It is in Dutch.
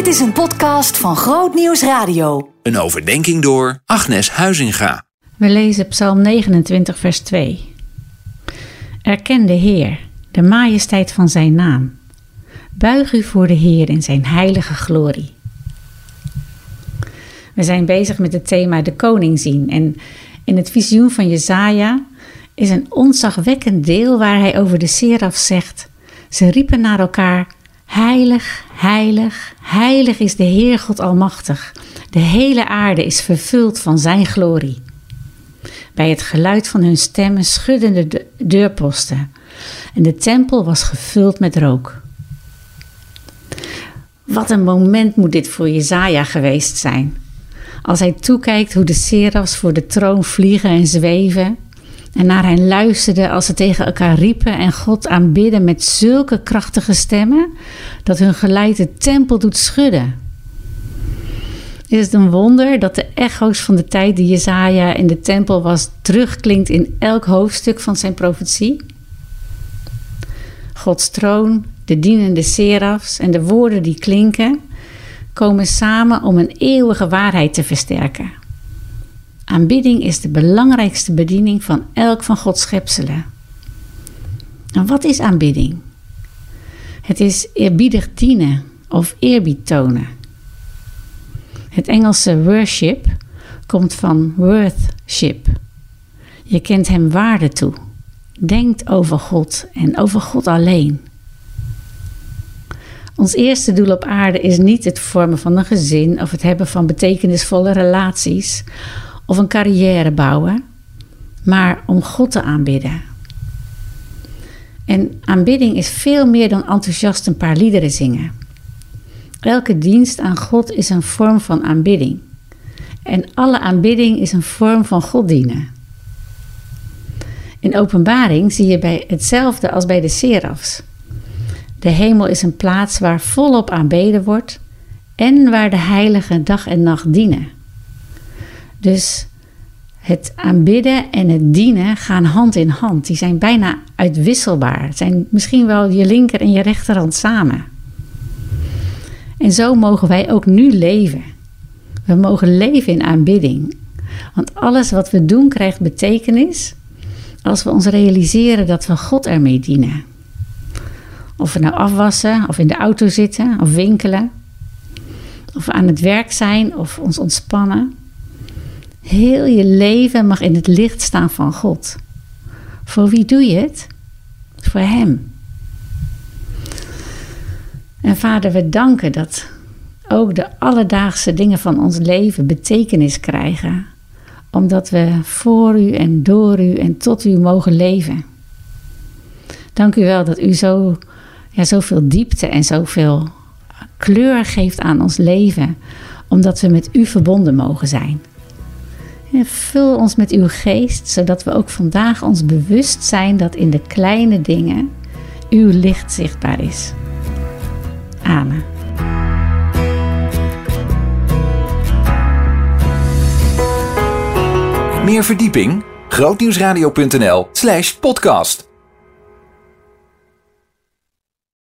Dit is een podcast van Groot Nieuws Radio. Een overdenking door Agnes Huizinga. We lezen Psalm 29, vers 2. Erken de Heer, de majesteit van zijn naam. Buig u voor de Heer in zijn heilige glorie. We zijn bezig met het thema de koning zien. En in het visioen van Jezaja is een onzagwekkend deel waar hij over de seraf zegt. Ze riepen naar elkaar, heilig, heilig, heilig is de Heer God Almachtig. De hele aarde is vervuld van zijn glorie. Bij het geluid van hun stemmen schudden de deurposten en de tempel was gevuld met rook. Wat een moment moet dit voor Jezaja geweest zijn. Als hij toekijkt hoe de serafs voor de troon vliegen en zweven en naar hen luisterden als ze tegen elkaar riepen en God aanbidden met zulke krachtige stemmen dat hun geluid de tempel doet schudden. Is het een wonder dat de echo's van de tijd die Jezaja in de tempel was terugklinkt in elk hoofdstuk van zijn profetie? Gods troon, de dienende serafs en de woorden die klinken komen samen om een eeuwige waarheid te versterken. Aanbidding is de belangrijkste bediening van elk van Gods schepselen. En wat is aanbidding? Het is eerbiedig dienen of eerbied tonen. Het Engelse worship komt van worthship. Je kent hem waarde toe. Denkt over God en over God alleen. Ons eerste doel op aarde is niet het vormen van een gezin of het hebben van betekenisvolle relaties of een carrière bouwen, maar om God te aanbidden. En aanbidding is veel meer dan enthousiast een paar liederen zingen. Elke dienst aan God is een vorm van aanbidding. En alle aanbidding is een vorm van God dienen. In openbaring zie je bij hetzelfde als bij de serafs. De hemel is een plaats waar volop aanbeden wordt en waar de heiligen dag en nacht dienen. Dus het aanbidden en het dienen gaan hand in hand. Die zijn bijna uitwisselbaar. Het zijn misschien wel je linker en je rechterhand samen. En zo mogen wij ook nu leven. We mogen leven in aanbidding. Want alles wat we doen krijgt betekenis als we ons realiseren dat we God ermee dienen. Of we nou afwassen, of in de auto zitten, of winkelen, of aan het werk zijn, of ons ontspannen. Heel je leven mag in het licht staan van God. Voor wie doe je het? Voor Hem. En Vader, we danken dat ook de alledaagse dingen van ons leven betekenis krijgen, omdat we voor U en door U en tot U mogen leven. Dank u wel dat U zo, ja, zoveel diepte en zoveel kleur geeft aan ons leven, omdat we met U verbonden mogen zijn. En vul ons met uw geest, zodat we ook vandaag ons bewust zijn dat in de kleine dingen uw licht zichtbaar is. Amen. Meer verdieping? grootnieuwsradio.nl slash podcast